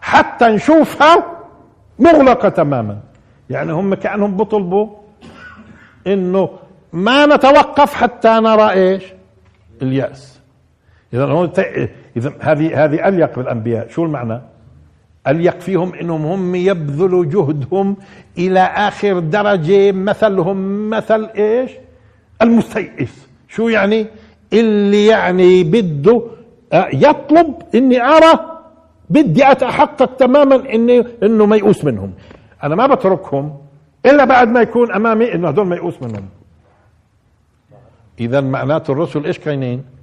حتى نشوفها مغلقة تماما. يعني هم كأنهم بيطلبوا إنه ما نتوقف حتى نرى إيش؟ اليأس. إذا إذا هذه هذه أليق بالأنبياء. شو المعنى؟ أليق فيهم إنهم هم يبذلوا جهدهم إلى آخر درجة. مثلهم مثل إيش؟ المستيئس. شو يعني؟ اللي يعني بده آه، يطلب إني أرى بدي أتحقق تماما اني إنه ميؤوس منهم. أنا ما بتركهم إلا بعد ما يكون أمامي إنه هدول ميؤوس منهم. اذا معناته الرسل إيش كاينين؟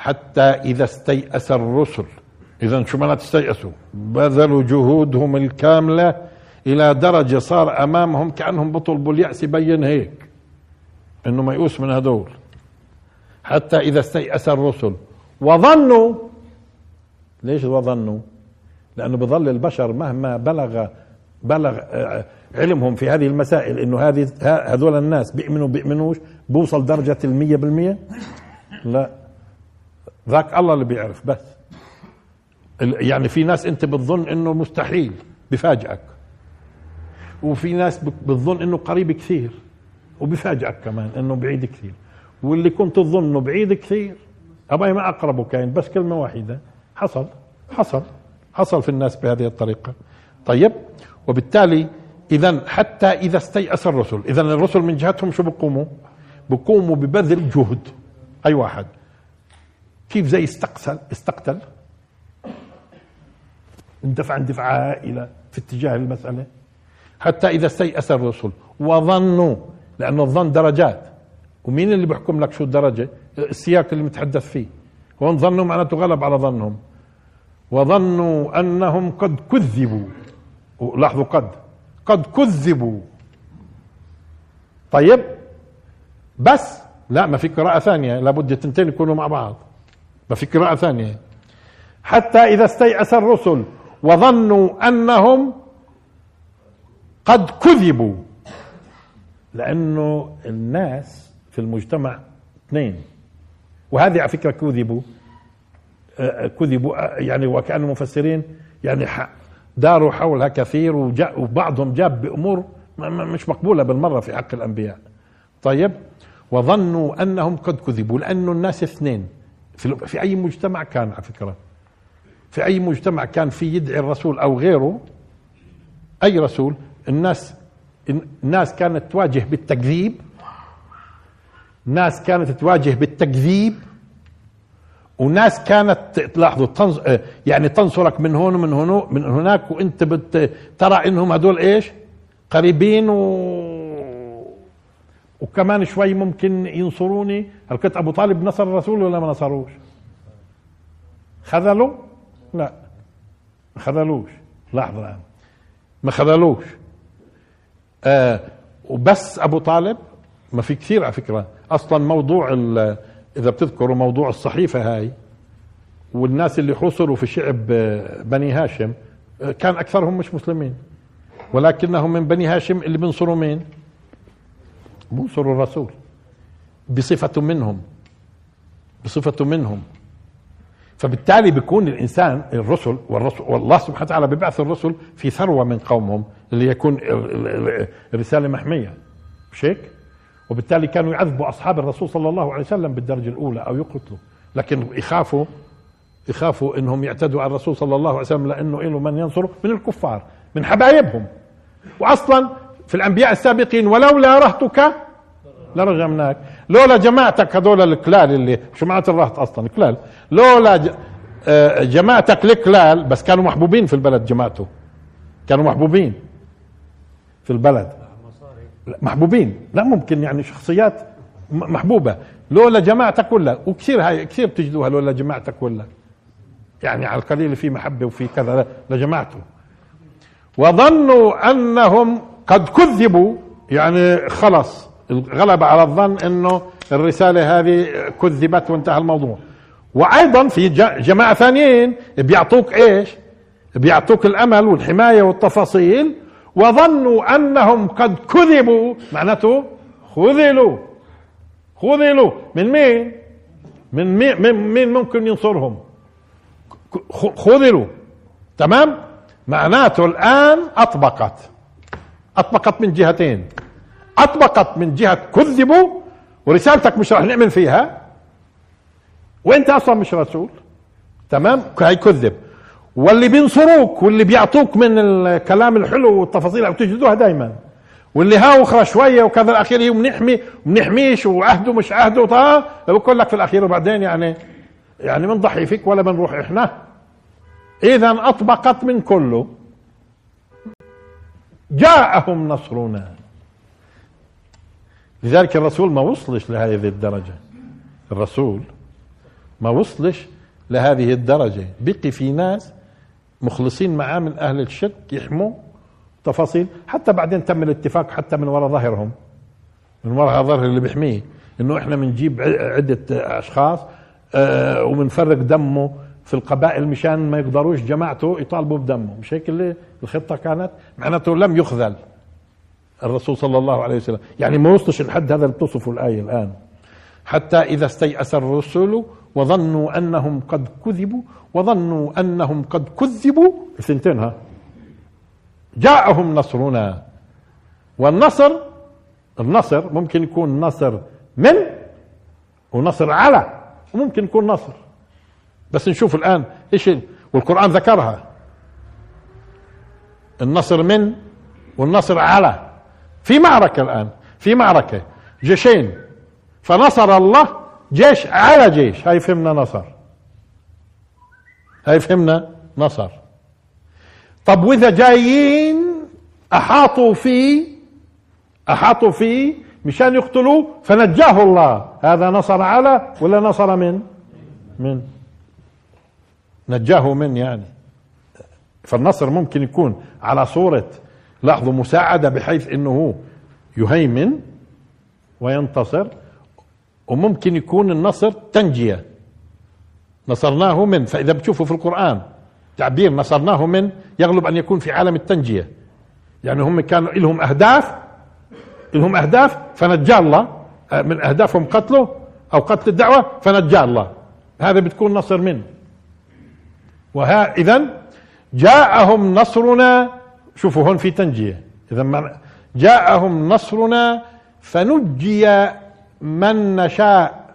حتى إذا استيأس الرسل. اذا شو معناته استيأسوا بذلوا جهودهم الكاملة إلى درجة صار أمامهم كأنهم بطلبوا اليأس يبين هيك. إنه ميؤوس من هدول حتى إذا استيأس الرسل. وظنوا ليش وظنوا؟ لأنه بظل البشر مهما بلغ بلغ آه، علمهم في هذه المسائل إنه هذه هذول الناس بيؤمنوا بيؤمنوش بوصل درجة المية بالمية؟ لا. ذاك الله اللي بيعرف بس. يعني في ناس انت بتظن انه مستحيل بفاجئك. وفي ناس بتظن انه قريب كثير وبفاجئك كمان انه بعيد كثير. واللي كنت تظنه بعيد كثير أبي ما أقربه كاين بس كلمة واحدة. حصل حصل حصل في الناس بهذه الطريقة. طيب وبالتالي إذا حتى إذا استيأس الرسل إذا الرسل من جهتهم شو بقوموا؟ بقوموا ببذل جهد. أي واحد؟ كيف زي استقتل استقتل؟ اندفع اندفاع هائلة في اتجاه المسألة. حتى إذا استيأس الرسل وظنوا لأن الظن درجات. ومين اللي بيحكم لك شو الدرجة؟ السياق اللي متحدث فيه. هون ظنوا معناته غلب على ظنهم. وظنوا أنهم قد كذبوا. لاحظوا قد. قد كذبوا. طيب. بس. لا ما في قراءة ثانية. لابد التنتين يكونوا مع بعض. ما في قراءة ثانية. حتى إذا استيأس الرسل وظنوا أنهم قد كذبوا لأنه الناس في المجتمع اثنين. وهذه على فكرة كذبوا آه، كذبوا آه، يعني وكأن المفسرين يعني داروا حولها كثير وبعضهم جاب بأمور مش مقبولة بالمرة في حق الأنبياء. طيب وظنوا أنهم قد كذبوا لأنه الناس اثنين. في, في أي مجتمع كان على فكرة في أي مجتمع كان في يدعي الرسول أو غيره أي رسول الناس الناس كانت تواجه بالتكذيب ناس كانت تواجه بالتكذيب وناس كانت تلاحظوا تنص... يعني تنصرك من هون ومن هنا من هناك وأنت بت... ترى إنهم هدول إيش؟ قريبين و... وكمان شوي ممكن ينصروني كنت أبو طالب نصر الرسول ولا ما نصروش؟ خذلوا؟ لا. ما خذلوش. لحظة. الآن ما خذلوش. آه وبس أبو طالب؟ ما في كثير على فكرة. أصلا موضوع إذا بتذكروا موضوع الصحيفة هاي والناس اللي حصروا في شعب بني هاشم كان أكثرهم مش مسلمين. ولكنهم من بني هاشم اللي بينصروا مين؟ بينصروا الرسول. بصفة منهم. بصفة منهم. فبالتالي بيكون الإنسان الرسل والرسل والله سبحانه وتعالى بيبعث الرسل في ثروة من قومهم اللي يكون الرساله محمية. مش هيك؟ وبالتالي كانوا يعذبوا أصحاب الرسول صلى الله عليه وسلم بالدرجة الأولى أو يقتلوا. لكن يخافوا يخافوا إنهم يعتدوا على الرسول صلى الله عليه وسلم لأنه له من ينصره من الكفار من حبايبهم. واصلا في الأنبياء السابقين ولولا رهتك لرجمناك. لولا جماعتك هذول الكلال اللي معنات الرهط أصلا كلال. لولا آه، جماعتك الكلال بس كانوا محبوبين في البلد جماعته. كانوا محبوبين في البلد. محبوبين. لا ممكن يعني شخصيات محبوبة. لولا جماعتك كلها. وكثير هاي كثير بتجدوها لولا جماعتك كلها. يعني على القليل في محبة وفي كذا لجماعته. وظنوا أنهم قد كذبوا يعني خلص غلب على الظن أنه الرسالة هذه كذبت وانتهى الموضوع. وأيضا في جماعة ثانيين بيعطوك إيش؟ بيعطوك الأمل والحماية والتفاصيل وظنوا أنهم قد كذبوا. معناته خذلوا. خذلوا. من مين؟ من مين من مين ممكن ينصرهم؟ خذلوا. تمام؟ معناته الآن أطبقت. أطبقت من جهتين. أطبقت من جهة كذبوا ورسالتك مش راح نعمل فيها. وأنت أصلا مش رسول. تمام؟ هي كذب. واللي بينصروك واللي بيعطوك من الكلام الحلو والتفاصيل بتجدوها دائما واللي ها أخرى شوية وكذا الأخير وبنحمي وبنحميش وعهده مش عهده طه بقول لك في الأخير وبعدين يعني يعني بنضحي فيك ولا بنروح إحنا. اذا أطبقت من كله. جاءهم نصرنا. لذلك الرسول ما وصلش لهذه الدرجة. الرسول ما وصلش لهذه الدرجة. بقي في ناس مخلصين معاه من أهل الشرك يحموا تفاصيل. حتى بعدين تم الاتفاق حتى من وراء ظهرهم من وراء ظهر اللي بيحميه. إنه إحنا بنجيب عدة أشخاص آه وبنفرق دمه في القبائل مشان ما يقدروش جماعته يطالبوا بدمه. مش هيك اللي الخطة كانت؟ معناته لم يخذل. الرسول صلى الله عليه وسلم. يعني ما وصلش لحد هذا اللي بتصفه الآية الآن. حتى إذا استيأس الرسل وظنوا أنهم قد كذبوا وظنوا أنهم قد كذبوا الثنتين ها. جاءهم نصرنا. والنصر النصر ممكن يكون نصر من؟ ونصر على. وممكن يكون نصر. بس نشوف الآن إيش والقرآن ذكرها. النصر من والنصر على. في معركة الآن في معركة جيشين. فنصر الله جيش على جيش. هاي فهمنا نصر. هاي فهمنا نصر. طب وإذا جايين أحاطوا فيه أحاطوا فيه مشان يقتلوه فنجاه الله. هذا نصر على ولا نصر من؟ من؟ نجاه من يعني. فالنصر ممكن يكون على صورة لاحظوا مساعدة بحيث إنه يهيمن وينتصر وممكن يكون النصر تنجية. نصرناه من فإذا بتشوفوا في القرآن تعبير نصرناه من يغلب أن يكون في عالم التنجية. يعني هم كانوا لهم أهداف لهم أهداف فنجى الله من أهدافهم قتله أو قتل الدعوة فنجى الله. هذا بتكون نصر منه وها إذا جاءهم نصرنا شوفوا هون في تنجية. إذا جاءهم نصرنا فنجي من نشاء.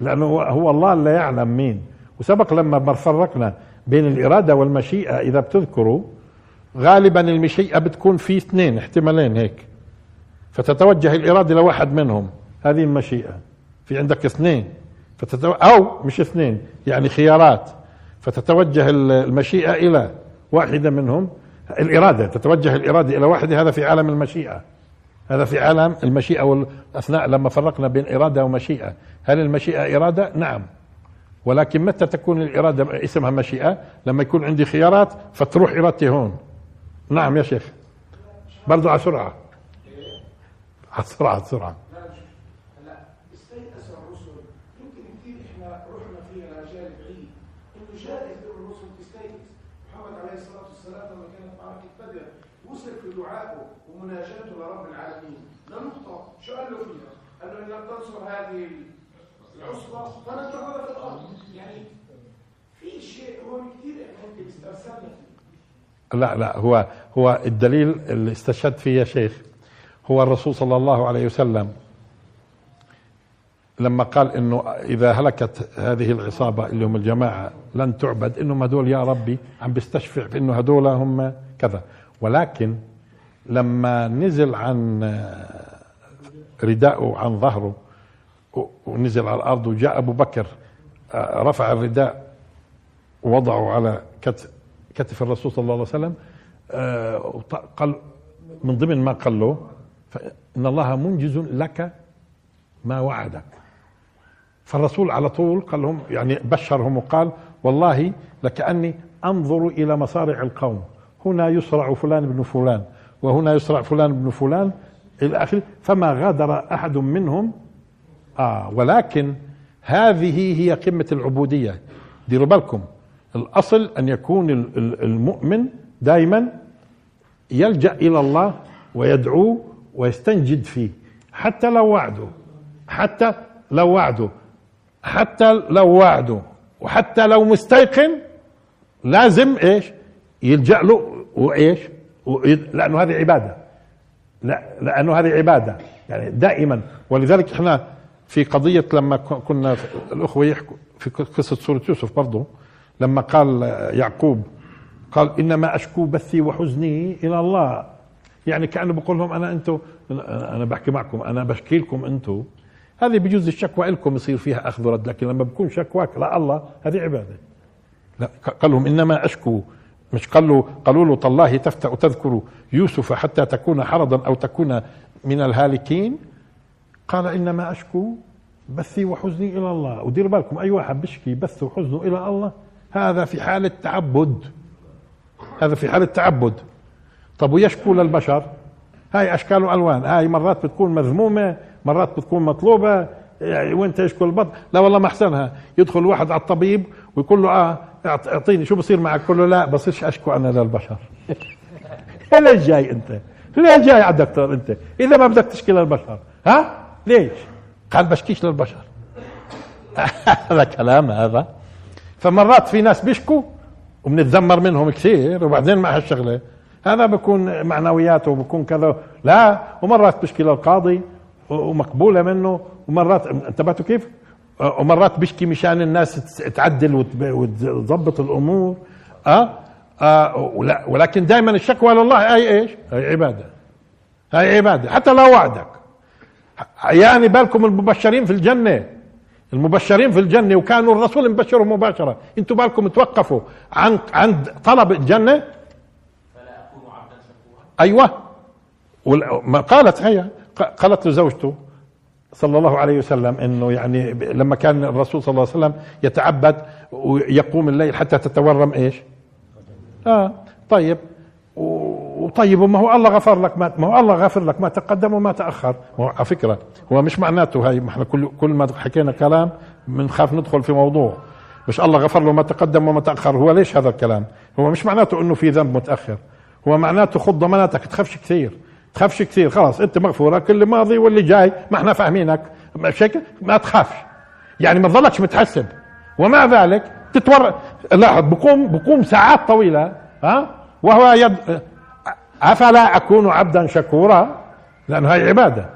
لأنه هو الله لا يعلم مين. وسبق لما فرقنا بين الإرادة والمشيئة إذا بتذكروا غالبا المشيئة بتكون في اثنين احتمالين هيك. فتتوجه الإرادة لواحد منهم. هذه المشيئة. في عندك اثنين. فتتو... أو مش اثنين يعني خيارات. فتتوجه المشيئة إلى واحدة منهم. الإرادة تتوجه الإرادة إلى واحدة هذا في عالم المشيئة. هذا في عالم المشيئة والأثناء لما فرقنا بين إرادة ومشيئة. هل المشيئة إرادة؟ نعم. ولكن متى تكون الإرادة اسمها مشيئة؟ لما يكون عندي خيارات فتروح إرادتي هون. نعم يا شيخ. برضو على سرعة على سرعة. على سرعة هذه العصبة فنتركها في الأرض. يعني في شيء هو كثير ممكن استرسلنا فيه لا لا هو هو الدليل اللي استشهد فيه يا شيخ هو الرسول صلى الله عليه وسلم لما قال إنه إذا هلكت هذه العصابة اللي هم الجماعة لن تعبد إنهم هذول يا ربي عم بيستشفع بانه هذول هم كذا. ولكن لما نزل عن رداءه عن ظهره ونزل على الأرض وجاء أبو بكر آه، رفع الرداء ووضعه على كتف الرسول صلى الله عليه وسلم آه، قال من ضمن ما قال له فإن الله منجز لك ما وعدك. فالرسول على طول قال لهم يعني بشرهم وقال والله لكأني أنظر إلى مصارع القوم هنا يصرع فلان بن فلان. وهنا يصرع فلان بن فلان إلى آخره. فما غادر أحد منهم. آه ولكن هذه هي قمة العبودية. ديروا بالكم. الأصل أن يكون المؤمن دائما يلجأ إلى الله ويدعوه ويستنجد فيه. حتى لو وعده. حتى لو وعده. حتى لو وعده. وحتى لو مستيقن لازم إيش؟ يلجأ له. وإيش؟ لأنه هذه عبادة. لا لأنه هذه عبادة. يعني دائما. ولذلك إحنا في قضية لما كنا الأخوة يحكوا في قصة سورة يوسف برضو لما قال يعقوب قال إنما أشكو بثي وحزني إلى الله. يعني كأنه بقول لهم أنا أنتم أنا بحكي معكم أنا بشكي لكم أنتم هذه بجوز الشكوى لكم يصير فيها أخذ ورد لكن لما بكون شكواك لا الله هذه عبادة. لا قال لهم إنما أشكو مش قال له قالوا له تالله تفتأ تذكر يوسف حتى تكون حرضا أو تكون من الهالكين؟ قال إنما أشكو بثي وحزني إلى الله. ودير بالكم أي واحد بيشكي بث وحزنه إلى الله هذا في حالة تعبد هذا في حالة تعبد طب ويشكو للبشر؟ هاي أشكال وألوان. هاي مرات بتكون مذمومة مرات بتكون مطلوبة. يعني وإنت يشكو البطن؟ لا والله ما أحسنها. يدخل واحد على الطبيب ويقول له آه أعطيني شو بصير معك؟ كله لا بصيرش أشكو أنا للبشر. ليش جاي أنت؟ ليش جاي على الدكتور أنت؟ إذا ما بدك تشكي للبشر. ها؟ ليش؟ قال بشكيش للبشر. هذا كلام هذا. فمرات في ناس بيشكوا وبنتذمر منهم كثير وبعدين مع هالشغلة. هذا بكون معنوياته وبكون كذا. لا ومرات بيشكي للقاضي ومقبولة منه. ومرات أنتبهتوا كيف؟ ومرات بيشكي مشان الناس تعدل وتظبط الأمور أه؟, أه ولكن دائما الشكوى لله هي إيش؟ هي عبادة. هي عبادة. حتى لو وعدك. يعني بالكم المبشرين في الجنة. المبشرين في الجنة وكانوا الرسول مبشرهم مباشرة. أنتم بالكم توقفوا عن عند طلب الجنة؟ فلا أكون عبدا شكورا أيوة ما قالت هي. قالت لزوجته صلى الله عليه وسلم إنه يعني لما كان الرسول صلى الله عليه وسلم يتعبد ويقوم الليل حتى تتورم إيش؟ آه طيب. وطيب وما هو الله غفر لك ما, ما هو الله غفر لك ما تقدم وما تأخر. هو على فكرة هو مش معناته هاي إحنا كل كل ما حكينا كلام بنخاف ندخل في موضوع. مش الله غفر له ما تقدم وما تأخر. هو ليش هذا الكلام؟ هو مش معناته إنه في ذنب متأخر. هو معناته خذ ضماناتك تخافش كثير. تخافش كثير خلاص أنت مغفورة كل ماضي واللي جاي ما إحنا فاهمينك. بشكل ما تخافش. يعني ما تظلكش متحسب. ومع ذلك تتور لاحظ بقوم بقوم ساعات طويلة ها؟ وهو يد أفلا أكون عبدا شكورا؟ لأن هاي عبادة.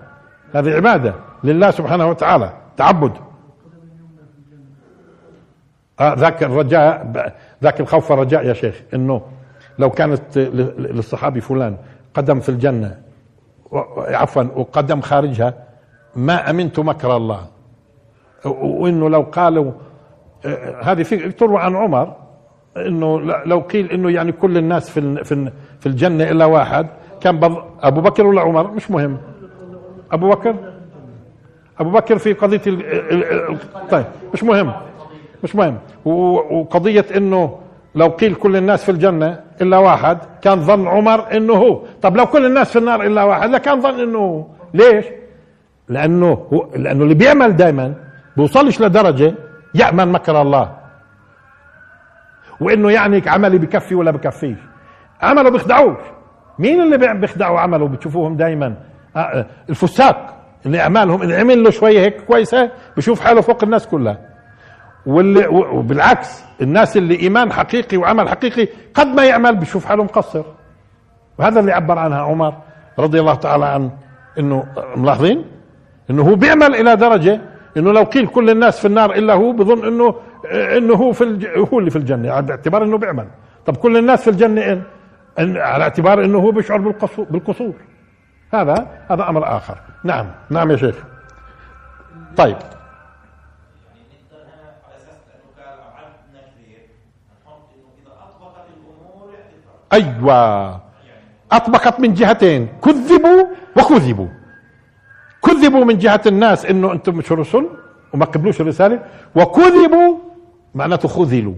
هذه عبادة لله سبحانه وتعالى. تعبد. آه ذاك الرجاء ذاك الخوف والرجاء يا شيخ إنه لو كانت للصحابي فلان قدم في الجنة. و- عفوا وقدم خارجها. ما أمنت مكر الله. و- وإنه لو قالوا آه، هذه في تروى عن عمر إنه لو قيل إنه يعني كل الناس في في في الجنة إلا واحد كان بض... أبو بكر ولا عمر؟ مش مهم. أبو بكر؟ أبو بكر في قضية ال... طيب مش مهم. مش مهم. وقضية إنه لو قيل كل الناس في الجنة إلا واحد. كان ظن عمر إنه هو. طب لو كل الناس في النار إلا واحد لكان ظن إنه هو. ليش؟ لأنه هو لأنه اللي بيعمل دائما بيوصلش لدرجة يأمن مكر الله. وإنه يعني عملي بكفي ولا بكفيش. عمله بيخدعوش. مين اللي بيخدعوا عمله؟ بتشوفوهم دائما الفساق اللي أعمالهم اللي عمل له شوية هيك كويسة بشوف حاله فوق الناس كلها. واللي وبالعكس الناس اللي إيمان حقيقي وعمل حقيقي قد ما يعمل بشوف حاله مقصر. وهذا اللي عبر عنها عمر رضي الله تعالى عنه انه ملاحظين؟ إنه هو بيعمل إلى درجة إنه لو قيل كل الناس في النار إلا هو بظن انه إنه هو في الج... هو اللي في الجنة على اعتبار إنه بيعمل. طب كل الناس في الجنة إن... إن... على اعتبار إنه هو بيشعر بالقصور بالقصور. هذا هذا أمر آخر. نعم. نعم يا شيخ. طيب نقدر هنا على أساس انه قال عدنا كثير نحط انه اذا اطبقت الأمور أيوه. أطبقت من جهتين كذبوا وكذبوا. كذبوا من جهة الناس إنه أنتم مش رسل وما قبلوش الرسالة وكذبوا معناته خذلوا.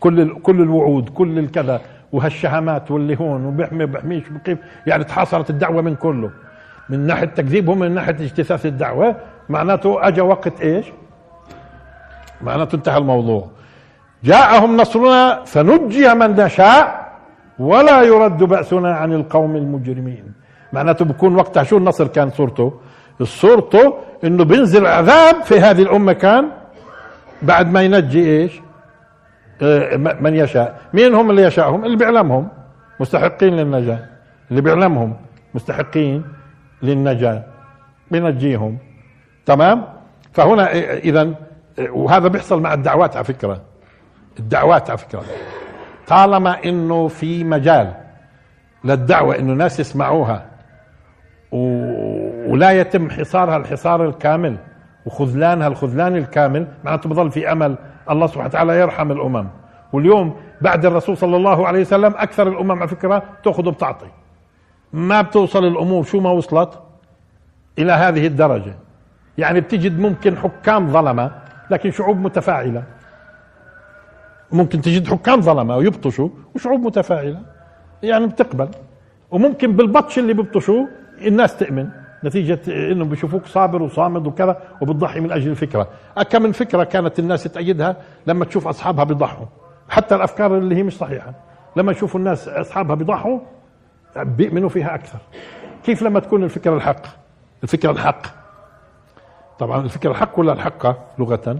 كل كل الوعود كل الكذا وهالشهامات واللي هون وبيحمي بيحميش بقيم يعني تحاصرت الدعوة من كله. من ناحية تكذيبهم من ناحية اجتثاث الدعوة معناته اجى وقت إيش؟ معناته انتهى الموضوع. جاءهم نصرنا فنجي من نشاء ولا يرد بأسنا عن القوم المجرمين. معناته بكون وقتها شو النصر كان صورته؟ صورته إنه بينزل عذاب في هذه الأمة كان بعد ما ينجي إيش؟ م- من يشاء. مين هم اللي يشاءهم؟ اللي بيعلمهم. مستحقين للنجاة. اللي بيعلمهم مستحقين للنجاة. بينجيهم. تمام؟ فهنا اذا وهذا بيحصل مع الدعوات على فكرة. الدعوات على فكرة. طالما إنه في مجال للدعوة إنه الناس يسمعوها و... ولا يتم حصارها الحصار الكامل وخذلانها الخذلان الكامل معناته بضل في أمل الله سبحانه وتعالى يرحم الأمم. واليوم بعد الرسول صلى الله عليه وسلم أكثر الأمم على فكرة تأخذ وبتعطي ما بتوصل الأمور شو ما وصلت؟ إلى هذه الدرجة. يعني بتجد ممكن حكام ظلمة لكن شعوب متفاعلة. ممكن تجد حكام ظلمة ويبطشوا وشعوب متفاعلة. يعني بتقبل. وممكن بالبطش اللي بيبطشوه الناس تؤمن. نتيجة انه بيشوفوك صابر وصامد وكذا وبتضحي من أجل الفكرة. كم من فكرة كانت الناس تأيدها لما تشوف أصحابها بيضحوا. حتى الأفكار اللي هي مش صحيحة. لما يشوفوا الناس أصحابها بيضحوا بيؤمنوا فيها أكثر. كيف لما تكون الفكرة الحق؟ الفكرة الحق. طبعا الفكرة الحق ولا الحقة لغة؟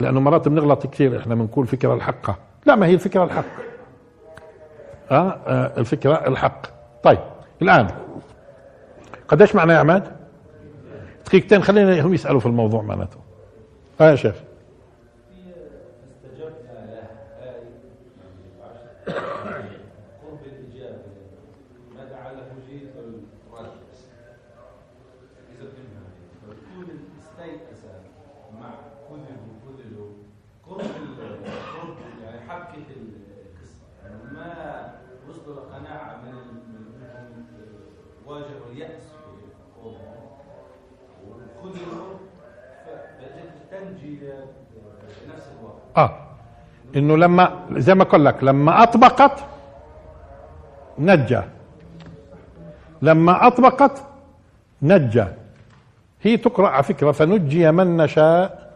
لأنه مرات بنغلط كثير إحنا بنقول فكرة الحقة لا ما هي الفكرة الحق. آه, آه الفكرة الحق. طيب الآن. قديش معنى يا عماد؟ دقيقتين خلينا هم يسألوا في الموضوع معناته. آه يا شيخ. صورة قناعة من منهم واجهوا اليأس في وخذوا فبدأت تنجي بنفس الوقت. آه. إنه لما زي ما أقول لك لما أطبقت نجى لما أطبقت نجى هي تقرأ على فكرة فنجي من نشاء.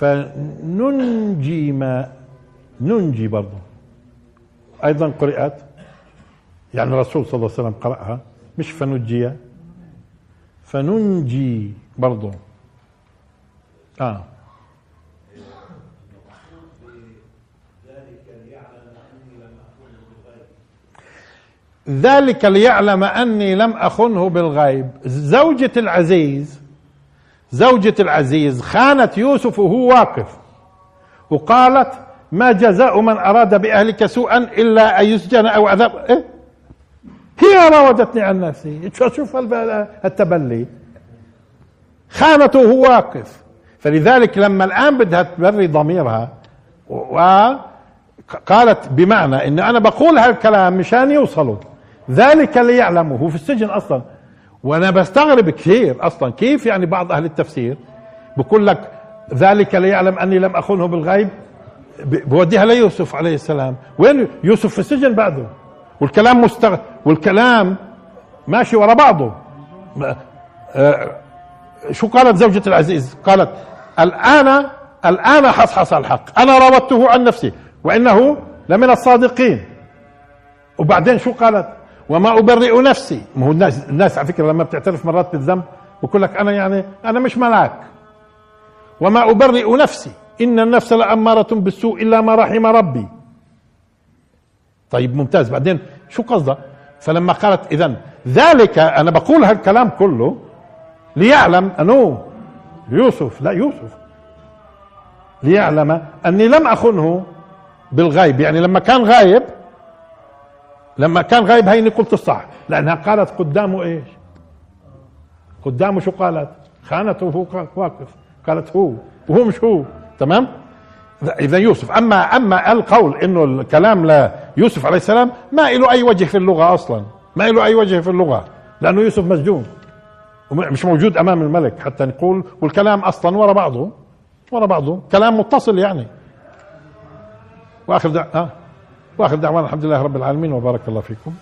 فننجي ما ننجي برضه أيضا قرات يعني الرسول صلى الله عليه وسلم قرأها مش فنجي فننجي برضه آه. ذلك ليعلم أني لم أخنه بالغيب. زوجة العزيز زوجة العزيز خانت يوسف وهو واقف وقالت ما جزاء من أراد بأهلك سوءا إلا أن يسجن أو عذاب. إيه؟ هي راودتني عن نفسي. شوف التبلي. خانته وهو واقف. فلذلك لما الآن بدها تبري ضميرها وقالت بمعنى إن أنا بقول هالكلام مشان يوصلوا. ذلك ليعلموا هو في السجن أصلا. وأنا بستغرب كثير أصلا. كيف يعني بعض أهل التفسير بقول لك ذلك ليعلم أني لم أخنه بالغيب؟ بوديها ليوسف عليه السلام. وين يوسف في السجن بعده؟ والكلام مستغ والكلام ماشي ورا بعضه. آه، شو قالت زوجة العزيز؟ قالت الآن الآن حصحص الحق. أنا راودته عن نفسي وإنه لمن الصادقين. وبعدين شو قالت؟ وما أبرئ نفسي. ما هو الناس الناس على فكرة لما بتعترف مرات بالذنب بقول لك أنا يعني أنا مش ملاك. وما أبرئ نفسي. إن النفس لأمارة بالسوء إلا ما رحم ربي. طيب ممتاز. بعدين شو قصدها فلما قالت إذا ذلك أنا بقول هالكلام كله ليعلم أنه يوسف لا يوسف. ليعلم أني لم أخنه بالغيب. يعني لما كان غايب لما كان غايب هيني قلت الصح. لأنها قالت قدامه إيش؟ قدامه شو قالت؟ خانته وهو واقف. قالت هو وهو مش هو. تمام؟ إذا يوسف أما أما القول إنه الكلام ليوسف عليه السلام ما له أي وجه في اللغة أصلا ما له أي وجه في اللغة لأنه يوسف مسجون مش موجود أمام الملك حتى نقول والكلام أصلا ورا بعضه ورا بعضه كلام متصل يعني. وآخر دع... آه. وآخر دعوانا الحمد لله رب العالمين وبارك الله فيكم.